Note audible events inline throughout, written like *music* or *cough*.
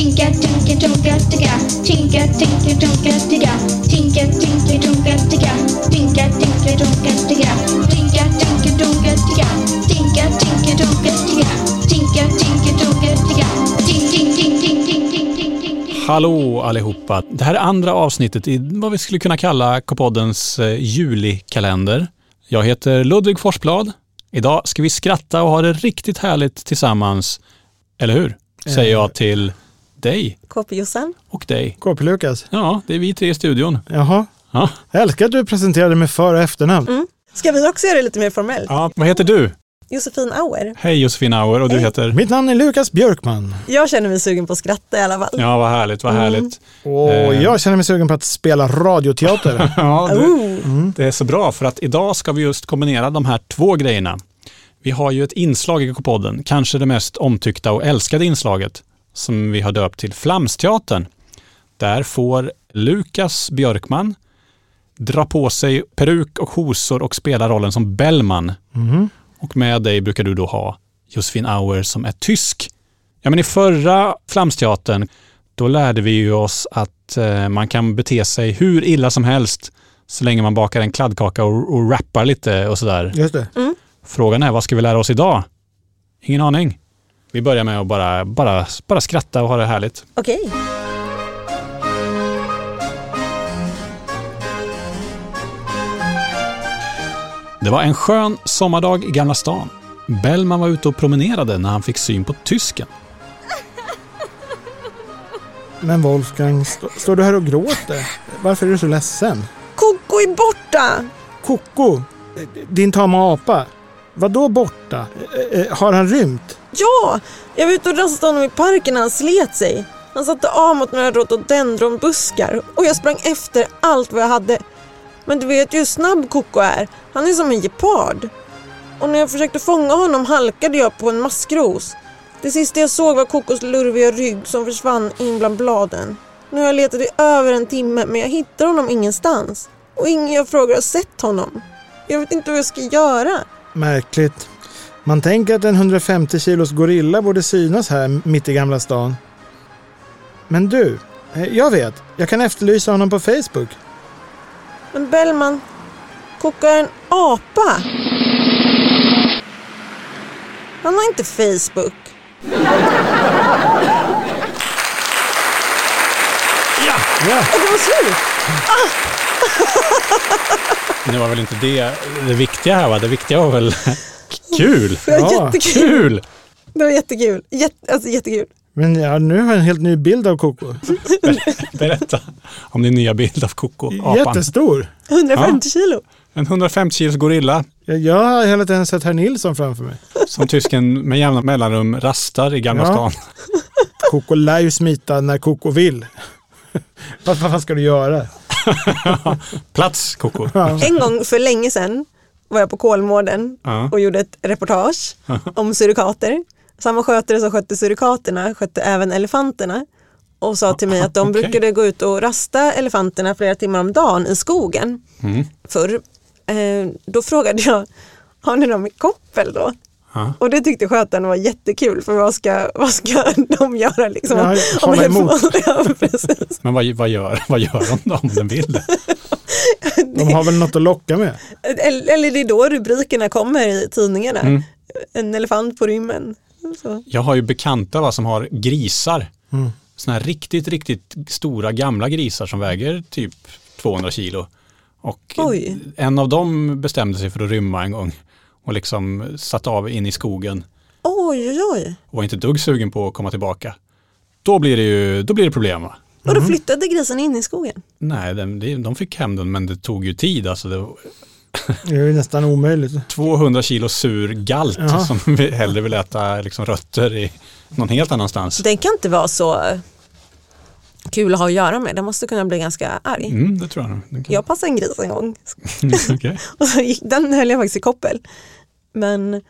Tinka, tinka, tunka, ticka. Tinka, tinka, tunka, ticka. Tinka, tinka, tunka, ticka. Tinka, tinka, tunka, ticka. Tinka, tinka, tunka, ticka. Tinka, tinka, tunka, ticka. Tinka, tinka, tunka, ticka. Tink, tink, tink, tink, tink, tink, tink, tink. Hallå allihopa! Det här är andra avsnittet i vad vi skulle kunna kalla K-poddens eh, julikalender. Jag heter Ludvig Forsblad. Idag ska vi skratta och ha det riktigt härligt tillsammans. Eller hur? Säger jag till dig KP-Jossan. och dig. KP Lukas. Ja, det är vi tre i studion. Jaha. Ja. Jag älskar att du presenterade med för och efternamn. Ska vi också göra det lite mer formellt? ja. Vad heter du? Josefin Auer. Hej Josefin Auer och du Hej. heter? Mitt namn är Lukas Björkman. Jag känner mig sugen på att skratta i alla fall. Ja, vad härligt, vad härligt. Och Eh. jag känner mig sugen på att spela radioteater. *laughs* Ja, du, Oh. Det är så bra för att idag ska vi just kombinera de här två grejerna. Vi har ju ett inslag i K-podden, kanske det mest omtyckta och älskade inslaget, som vi har döpt till Flamsteatern. Där får Lukas Björkman dra på sig peruk och hosor och spela rollen som Bellman. Mhm. Och med dig brukar du då ha Josefin Auer som är tysk. Ja, men I förra Flamsteatern, då lärde vi ju oss att eh, man kan bete sig hur illa som helst så länge man bakar en kladdkaka och, och rappar lite och sådär. Just det. Frågan är, vad ska vi lära oss idag? Ingen aning. Vi börjar med att bara, bara, bara skratta och ha det härligt. Okej. Det var en skön sommardag i Gamla stan. Bellman var ute och promenerade när han fick syn på tysken. Men Wolfgang, stå, står du här och gråter? Varför är du så ledsen? Koko är borta! Koko, din tama apa. Vad då borta? Eh, eh, Har han rymt? Ja! Jag var ute och rastade honom i parken när han slet sig. Han satte av mot några rhododendronbuskar och jag sprang efter allt vad jag hade. Men du vet ju hur snabb Koko är. Han är som en gepard. Och när jag försökte fånga honom halkade jag på en maskros. Det sista jag såg var Kokos lurviga rygg som försvann in bland bladen. Nu har jag letat i över en timme men jag hittar honom ingenstans. Och ingen jag frågar har sett honom. Jag vet inte vad jag ska göra. Märkligt. Man tänker att en 150 kilos gorilla borde synas här mitt i Gamla stan. Men du, eh, jag vet. Jag kan efterlysa honom på Facebook. Men Bellman, Koko är en apa. Han har inte Facebook. Ja, Och det var slut. Det var väl inte det, det viktiga här va? Det viktiga var väl *laughs* kul? Det var Ja, jättekul. Kul! Det var jättekul. Jätte, alltså jättekul. men ja, nu har jag en helt ny bild av Koko. Berätta om din nya bild av Koko, apan. Jättestor. 150 kilo. En 150 kilos gorilla Jag, jag har hela tiden sett herr Nilsson framför mig. som tysken med jämna mellanrum rastar i Gamla Ja. stan. Koko lär ju smita när Koko vill. *laughs* vad, vad fan ska du göra? *laughs* Plats Koko. En gång för länge sedan var jag på Kolmården Ja. och gjorde ett reportage om surikater. Samma skötare som skötte surikaterna skötte även elefanterna och sa till mig att de Okej. brukade gå ut och rasta elefanterna flera timmar om dagen i skogen Mm. förr. Eh, då frågade jag, har ni dem i koppel då? Ja. Och det tyckte skötaren var jättekul för vad ska, vad ska *laughs* de göra liksom? Ja, hålla emot. ja. Men vad, vad, gör, *laughs* vad gör de då om den vill det? *laughs* De har väl något att locka med? Eller, eller det är då rubrikerna kommer i tidningarna. Mm. En elefant på rymmen. Så. Jag har ju bekanta va, som har grisar. Mm. Såna här riktigt, riktigt stora gamla grisar som väger typ 200 kilo. Och Oj. en av dem bestämde sig för att rymma en gång och liksom satt av in i skogen Oj, oj, oj. och var inte dugg sugen på att komma tillbaka. Då blir det ju då blir det problem va? Och då flyttade grisen in i skogen. Nej, de, de fick hem den men det tog ju tid. Alltså det var Det är ju nästan omöjligt. *laughs* 200 kilo sur galt Ja. som vi hellre vill äta liksom rötter i någon helt annanstans. Den kan inte vara så kul att ha att göra med. Den måste kunna bli ganska arg. Mm, det tror jag nog. Den kan- Jag passade en gris en gång. Okej. *laughs* Och så gick, den höll jag faktiskt i koppel. Men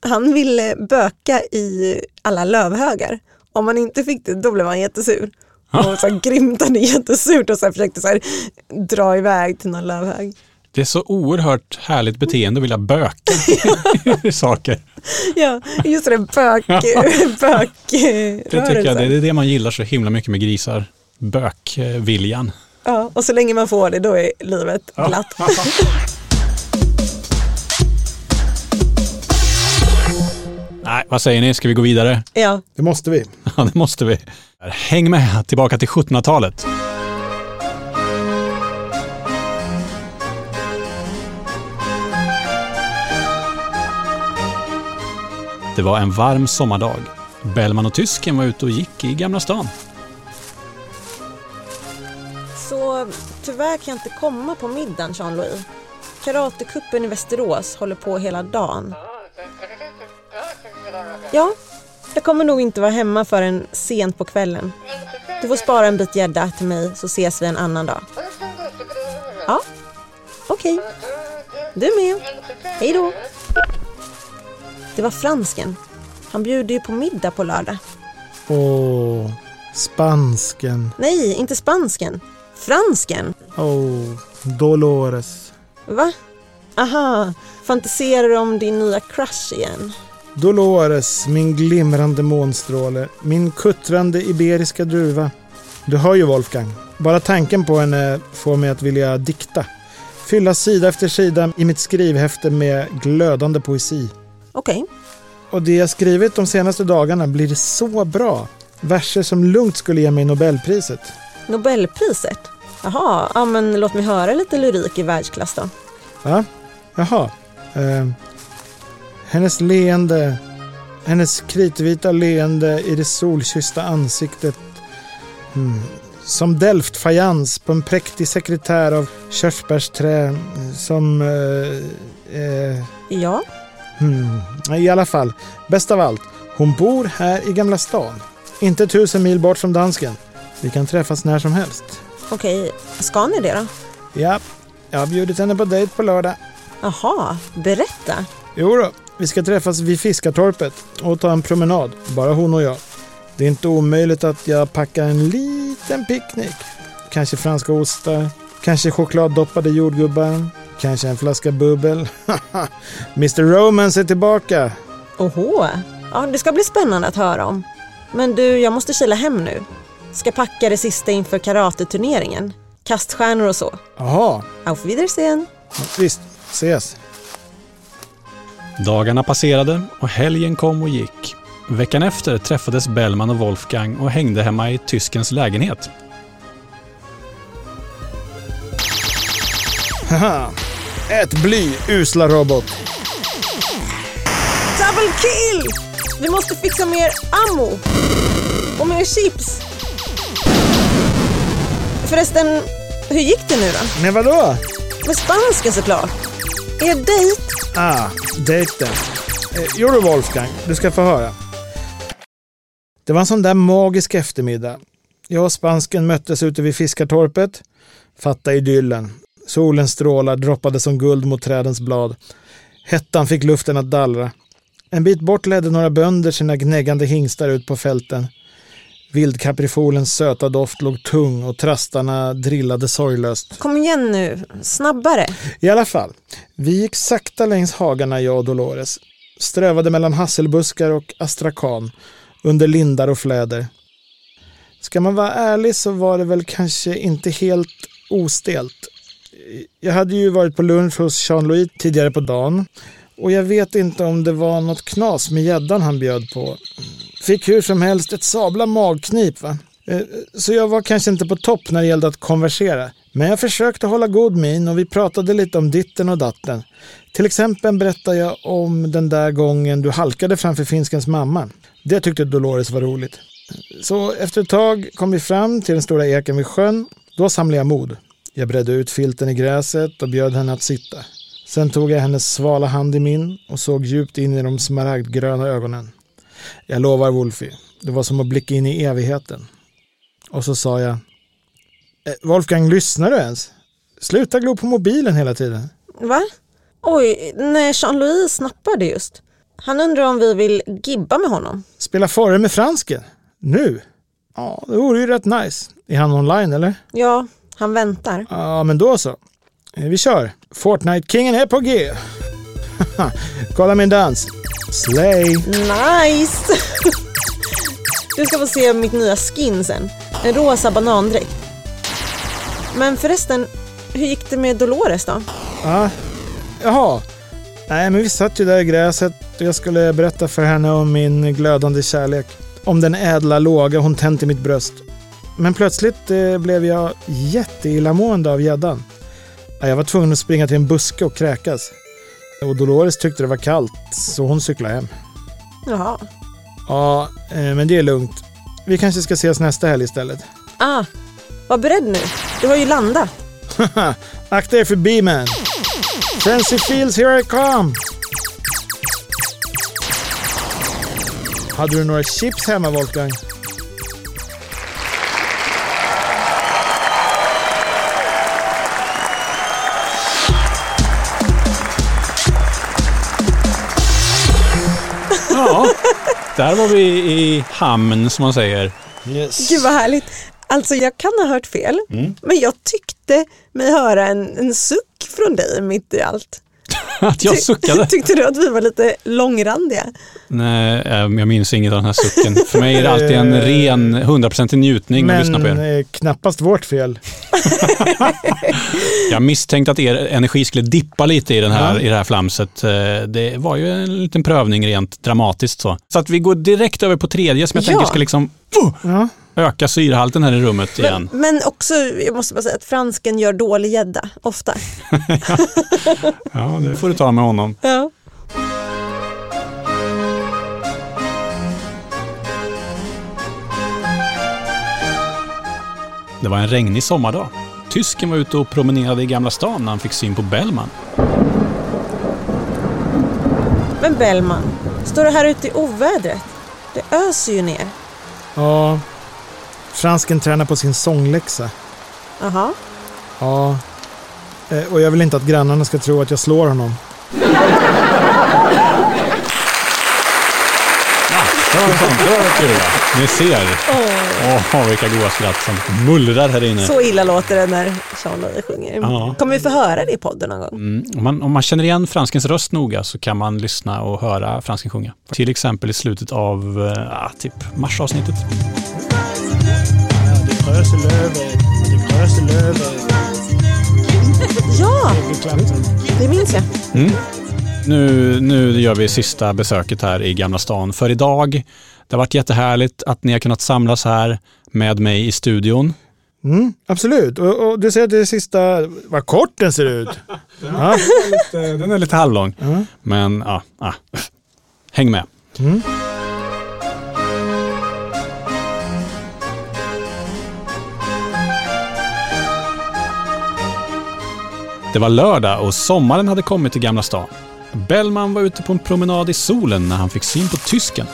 han ville böka i alla lövhögar. Om man inte fick det, då blev han jättesur. Och så grymtade jättesurt och så försökte så dra iväg till någon lövhög. Det är så oerhört härligt beteende att vilja böka *laughs* saker. Ja, just det, bök, bök *laughs* Det tycker jag, det är det man gillar så himla mycket med grisar. Bökviljan. Ja, och så länge man får det, då är livet glatt. *laughs* Nej, vad säger ni? Ska vi gå vidare? Ja, Det måste vi. *laughs* Ja, det måste vi. Häng med tillbaka till 1700-talet. Det var en varm sommardag. Bellman och tysken var ute och gick i Gamla stan. så tyvärr kan jag inte komma på middagen, Jean-Louis. Karatekuppen i Västerås håller på hela dagen. Ja, jag kommer nog inte vara hemma förrän sent på kvällen. Du får spara en bit gädda till mig så ses vi en annan dag. Ja, okej. Du med. Hej då. Det var fransken. Han bjuder ju på middag på lördag. Åh, spansken. Nej, inte spansken. Fransken. Åh, Dolores. Va? Aha, fantiserar du om din nya crush igen? Dolores, min glimrande månstråle, min kuttrande iberiska druva. Du hör ju Wolfgang. Bara tanken på henne får mig att vilja dikta. Fylla sida efter sida i mitt skrivhäfte med glödande poesi. Okej, Och det jag skrivit de senaste dagarna blir så bra. Verser som lugnt skulle ge mig Nobelpriset. Nobelpriset? Jaha, ja men låt mig höra lite lyrik i världsklass då. Va? Jaha. Eh, hennes leende, hennes kritvita leende i det solkyssta ansiktet. Mm. Som Delft-fajans på en präktig sekretär av körsbärsträ. Som... Eh, eh, Ja, Hmm. I alla fall, bäst av allt, hon bor här i Gamla stan. Inte tusen mil bort från dansken. Vi kan träffas när som helst. okej. Ska ni det då? Ja, jag har bjudit henne på dejt på lördag. Jaha, berätta. Jo då, vi ska träffas vid Fiskartorpet och ta en promenad, bara hon och jag. Det är inte omöjligt att jag packar en liten picknick. Kanske franska ostar, kanske chokladdoppade jordgubbar, kanske en flaska bubbel. *laughs* Mr Romance är tillbaka! Oho, ja det ska bli spännande att höra om. Men du, jag måste kila hem nu. Ska packa det sista inför karateturneringen. Kaststjärnor och så. Jaha, Auf Wiedersehen. visst, ses. Dagarna passerade och helgen kom och gick. Veckan efter träffades Bellman och Wolfgang och hängde hemma i tyskens lägenhet. Haha! Ät bly, usla robot. Double kill! Vi måste fixa mer ammo. Och mer chips. Förresten, hur gick det nu då? Men vadå? Med spansken såklart. Er dejt? Ah, dejten. Eh, jo du Wolfgang, du ska få höra. Det var en sån där magisk eftermiddag. Jag och spansken möttes ute vid Fiskartorpet. Fatta idyllen. Solens strålar droppade som guld mot trädens blad. Hettan fick luften att dallra. En bit bort ledde några bönder sina gnäggande hingstar ut på fälten. Vildkaprifolens söta doft låg tung och trastarna drillade sorglöst. Kom igen nu, snabbare. I alla fall, vi gick sakta längs hagarna jag och Dolores. Strövade mellan hasselbuskar och astrakan, under lindar och fläder. Ska man vara ärlig så var det väl kanske inte helt ostelt. Jag hade ju varit på lunch hos Jean-Louis tidigare på dagen och jag vet inte om det var något knas med gäddan han bjöd på. Fick hur som helst ett sabla magknip va. Eh, så jag var kanske inte på topp när det gällde att konversera. Men jag försökte hålla god min och vi pratade lite om ditten och datten. Till exempel berättade jag om den där gången du halkade framför finskens mamma. Det tyckte Dolores var roligt. Så efter ett tag kom vi fram till den stora eken vid sjön. Då samlade jag mod. Jag bredde ut filten i gräset och bjöd henne att sitta. Sen tog jag hennes svala hand i min och såg djupt in i de smaragdgröna ögonen. Jag lovar Wolfie, det var som att blicka in i evigheten. Och så sa jag, "Eh, Wolfgang, lyssnar du ens? Sluta glo på mobilen hela tiden. Va? Oj, nej Jean-Louis snappade just. Han undrar om vi vill gibba med honom. Spela faror med fransken? Nu? Ja, det vore ju rätt nice. Är han online eller? Ja, han väntar. Ja, men då så. Eh, Vi kör! Fortnite-kingen är på G! *laughs* Kolla min dans! Slay! Nice! Du ska få se mitt nya skin sen. En rosa banandräkt. Men förresten, hur gick det med Dolores då? Ja, jaha. Nej, men vi satt ju där i gräset och jag skulle berätta för henne om min glödande kärlek. Om den ädla låga hon tänt i mitt bröst. Men plötsligt eh, blev jag jätteillamående av gäddan. Ja, Jag var tvungen att springa till en buske och kräkas. Och Dolores tyckte det var kallt, så hon cyklade hem. Jaha. Ja, eh, men det är lugnt. Vi kanske ska ses nästa helg istället. Ah, var beredd nu. Du har ju landat. *laughs* Akta er för B-man! Frenzy Fields, here I come! Hade du några chips hemma, Wolfgang? Där var vi i hamn som man säger. Yes. Gud vad härligt. Alltså jag kan ha hört fel, men jag tyckte mig höra en, en suck från dig mitt i allt. *laughs* Att jag Ty- suckade. *laughs* Tyckte du att vi var lite långrandiga? Nej, eh, jag minns inget av den här sucken. För mig är det alltid en ren, hundraprocentig njutning att lyssna på Men er. eh, knappast vårt fel. *laughs* Jag misstänkte att er energi skulle dippa lite i, den här, Ja. i det här flamset. Eh, Det var ju en liten prövning rent dramatiskt så. Så att vi går direkt över på tredje som jag Ja. tänker ska liksom uh, Ja. Öka syrehalten här i rummet igen. Men, men också, jag måste bara säga att fransken gör dålig gädda, ofta. *laughs* Ja, det får du ta med honom. Ja. Det var en regnig sommardag. Tysken var ute och promenerade i Gamla stan när han fick syn på Bellman. Men Bellman, står du här ute i ovädret? Det öser ju ner. ja. Fransken tränar på sin sångläxa. Jaha. Ja. Eh, Och jag vill inte att grannarna ska tro att jag slår honom. Ni ser. Åh, vilka goa skratt som mullrar här inne. Så illa låter det när Charlie sjunger. Ja. Kommer vi få höra det i podden någon gång? Mm, om, man, om man känner igen franskens röst noga så kan man lyssna och höra fransken sjunga. Till exempel i slutet av ah, typ marsavsnittet. Ja, det minns jag. Nu, nu gör vi sista besöket här i Gamla stan för idag. Det har varit jättehärligt att ni har kunnat samlas här med mig i studion. Mm, absolut. Och, och du säger att det är sista... Vad kort den ser ut. Ja. Den är lite halvlång, Mm. men ja, ah, häng med. Mm. Det var lördag och sommaren hade kommit till Gamla stan. Bellman var ute på en promenad i solen när han fick syn på tysken.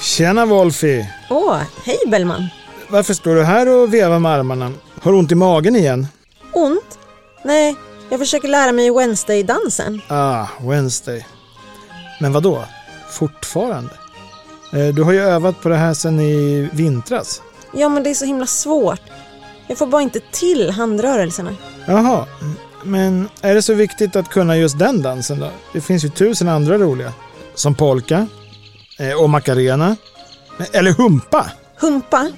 Tjena Wolfie. Åh, hej Bellman. Varför står du här och vevar med armarna? Har du ont i magen igen? Ont? Nej, jag försöker lära mig Wednesday-dansen. Ah, Wednesday. Men vad då? Fortfarande? Eh, Du har ju övat på det här sedan i vintras. Ja, men det är så himla svårt. Jag får bara inte till handrörelserna. Jaha, men är det så viktigt att kunna just den dansen då? Det finns ju tusen andra roliga. Som polka. eh, Och macarena. Eller humpa. Humpa?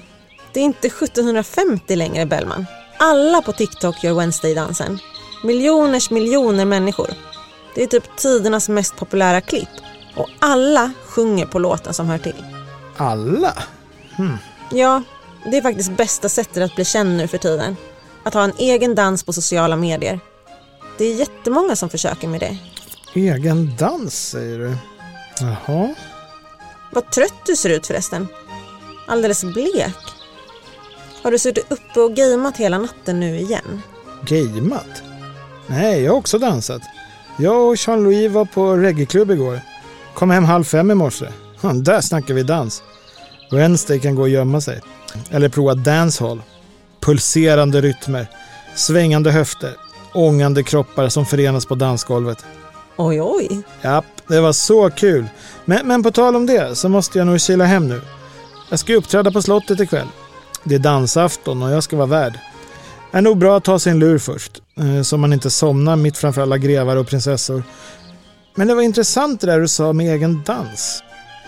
Det är inte 1750 längre, Bellman. Alla på TikTok gör Wednesday-dansen. Miljoners miljoner människor. Det är typ tidernas mest populära klipp. Och alla sjunger på låten som hör till. Alla? Ja, det är faktiskt bästa sättet att bli känd nu för tiden. Att ha en egen dans på sociala medier. Det är jättemånga som försöker med det. Egen dans säger du? Jaha. Vad trött du ser ut förresten. Alldeles blek. Har du suttit uppe och gameat hela natten nu igen? Gameat? Nej, jag har också dansat. Jag och Jean-Louis var på reggaeklubb igår. Kom hem halv fem i morse. *laughs* Där snackar vi dans. Wednesday kan gå och gömma sig. Eller prova dancehall. Pulserande rytmer, svängande höfter, ångande kroppar som förenas på dansgolvet. Oj, oj. Japp, det var så kul. Men, men på tal om det så måste jag nog kila hem nu. Jag ska uppträda på slottet ikväll. Det är dansafton och jag ska vara värd. Är nog bra att ta sin lur först. eh, så man inte somnar mitt framför alla grevar och prinsessor. Men det var intressant det där du sa med egen dans.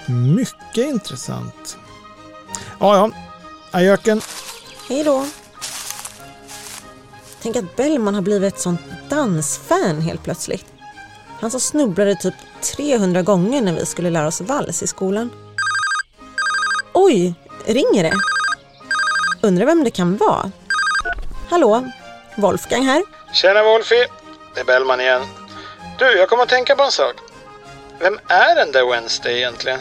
Mycket intressant. Ja, ja. Ajöken. Hej då. Tänk att Bellman har blivit ett sånt dansfan helt plötsligt. Han som snubblade typ 300 gånger när vi skulle lära oss vals i skolan. Oj, ringer det? Undrar vem det kan vara? Hallå, Wolfgang här. Tjena Wolfie. Det är Bellman igen. Du, jag kommer att tänka på en sak. Vem är den där Wednesday egentligen?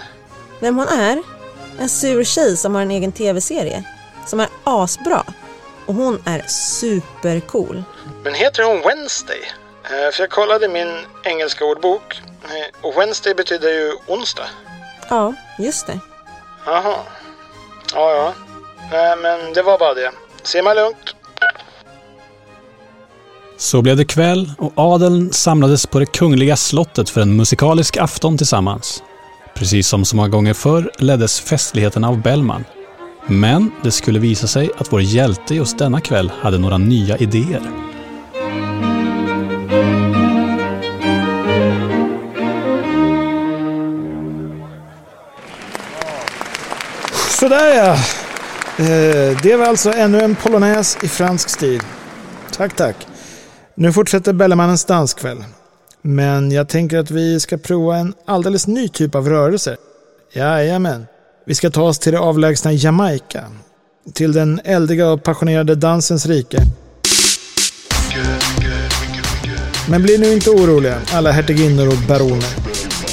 Vem hon är? En sur tjej som har en egen tv-serie. Som är asbra. Och hon är supercool. Men heter hon Wednesday? Eh, För jag kollade min engelska ordbok. Eh, Och Wednesday betyder ju onsdag. Ja, just det. Jaha. Ja, ja. Nej, men det var bara det. Simma lugnt. Så blev det kväll och adeln samlades på det kungliga slottet för en musikalisk afton tillsammans. Precis som så många gånger förr leddes festligheten av Bellman. Men det skulle visa sig att vår hjälte just denna kväll hade några nya idéer. Sådär ja. Eh, det var alltså ännu en polonäs i fransk stil. Tack, tack. Nu fortsätter Bellemannens danskväll. Men jag tänker att vi ska prova en alldeles ny typ av rörelse. Jajamän. Vi ska ta oss till det avlägsna Jamaica. Till den eldiga och passionerade dansens rike. Men bli nu inte oroliga, alla hertiginnor och baroner.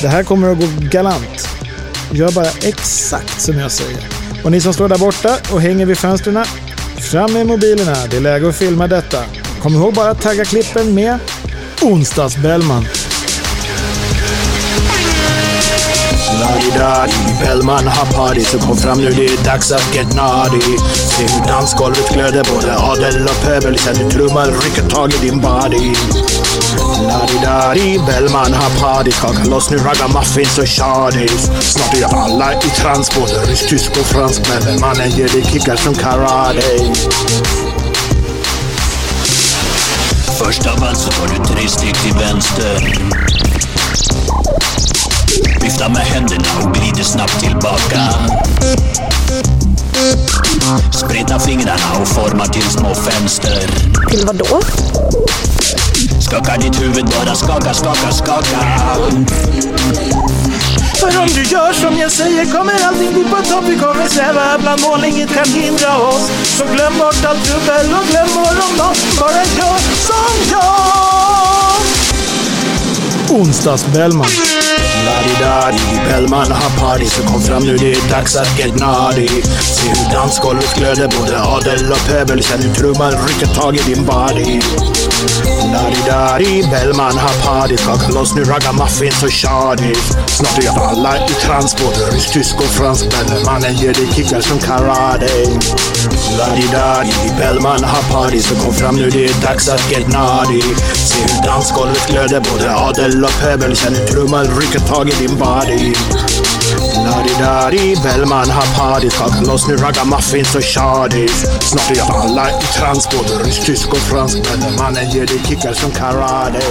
Det här kommer att gå galant. Gör bara exakt som jag säger. Och ni som står där borta och hänger vid fönstren, fram med mobilerna. Det är läge att filma detta. Kom ihåg bara att tagga klippen med Onsdags-Bellman. Ladidadi, Bellman har party så kom fram nu det är dags att get naughty. Se hur dansgolvet glöder både adel och pöbel Sen hur trummar rycker tag i din body. Ladidadi, Bellman har party Kaka loss nu ragamuffins och shawties Snart är alla i trans både rysk, tysk och fransk Men mannen ger dig kickar som karate. Först av allt så tar du tre steg till vänster. Vifta med händerna och glider snabbt tillbaka. Spreta fingrarna och formar till små fönster. Till vad då? Skaka ditt huvud, bara skaka, skaka, skaka. För om du gör som jag säger kommer allting bli på topp Vi kommer sväva bland moln, inget kan hindra oss Så glöm bort allt trubbel och glöm morgondag Bara gör som jag Onsdags-Bellman. Ladidadi, Bellman har party så kom fram nu det är dags att get naughty. Se hur dansgolvet glöder både adel och pöbel. Känn hur trumman rycker tag i din body. Ladidadi, Bellman har party Skaka loss nu ragamuffins och shawties Snart är alla i transporter. rysk, tysk och fransk. Men mannen ger dig kickar som karate. Ladidadi, Bellman har party så kom fram nu det är dags att get naughty. Se hur dansgolvet glöder både adel och pöbel. Känn hur trumman rycker tag i din body. Ladidadi, Bellman har party Skaka loss nu ragamuffins och shawties Snart är alla i trans både rysk, tysk och fransk Men mannen ger dig kickar som karate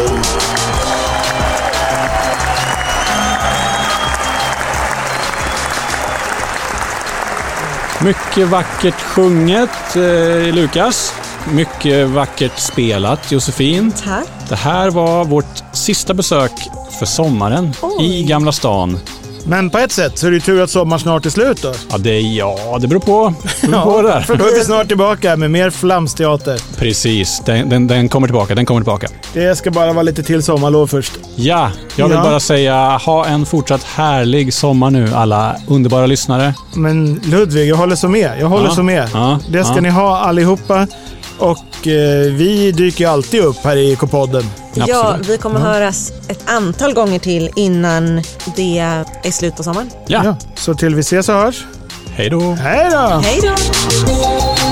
Mycket vackert sjunget, eh, Lukas. Mycket vackert spelat, Josefin. Tack. Det här var vårt sista besök för sommaren Oj. i Gamla stan. Men på ett sätt så är det ju tur att sommaren snart är slut då. Ja, det, ja, det beror på. Det beror på det där. för då är vi snart tillbaka med mer flamsteater. Precis, den, den, den kommer tillbaka. Den kommer tillbaka. Det ska bara vara lite till sommarlov först. Ja, jag vill Ja. bara säga ha en fortsatt härlig sommar nu alla underbara lyssnare. Men Ludvig, jag håller så med. Jag håller Ja, så med. ja, det ska ja. ni ha allihopa. Och eh, vi dyker ju alltid upp här i K-podden. Ja, Absolut. vi kommer höras ett antal gånger till innan det är slut på sommaren. Ja, Ja, så till vi ses och hörs. hej då. Hej då! Hej då!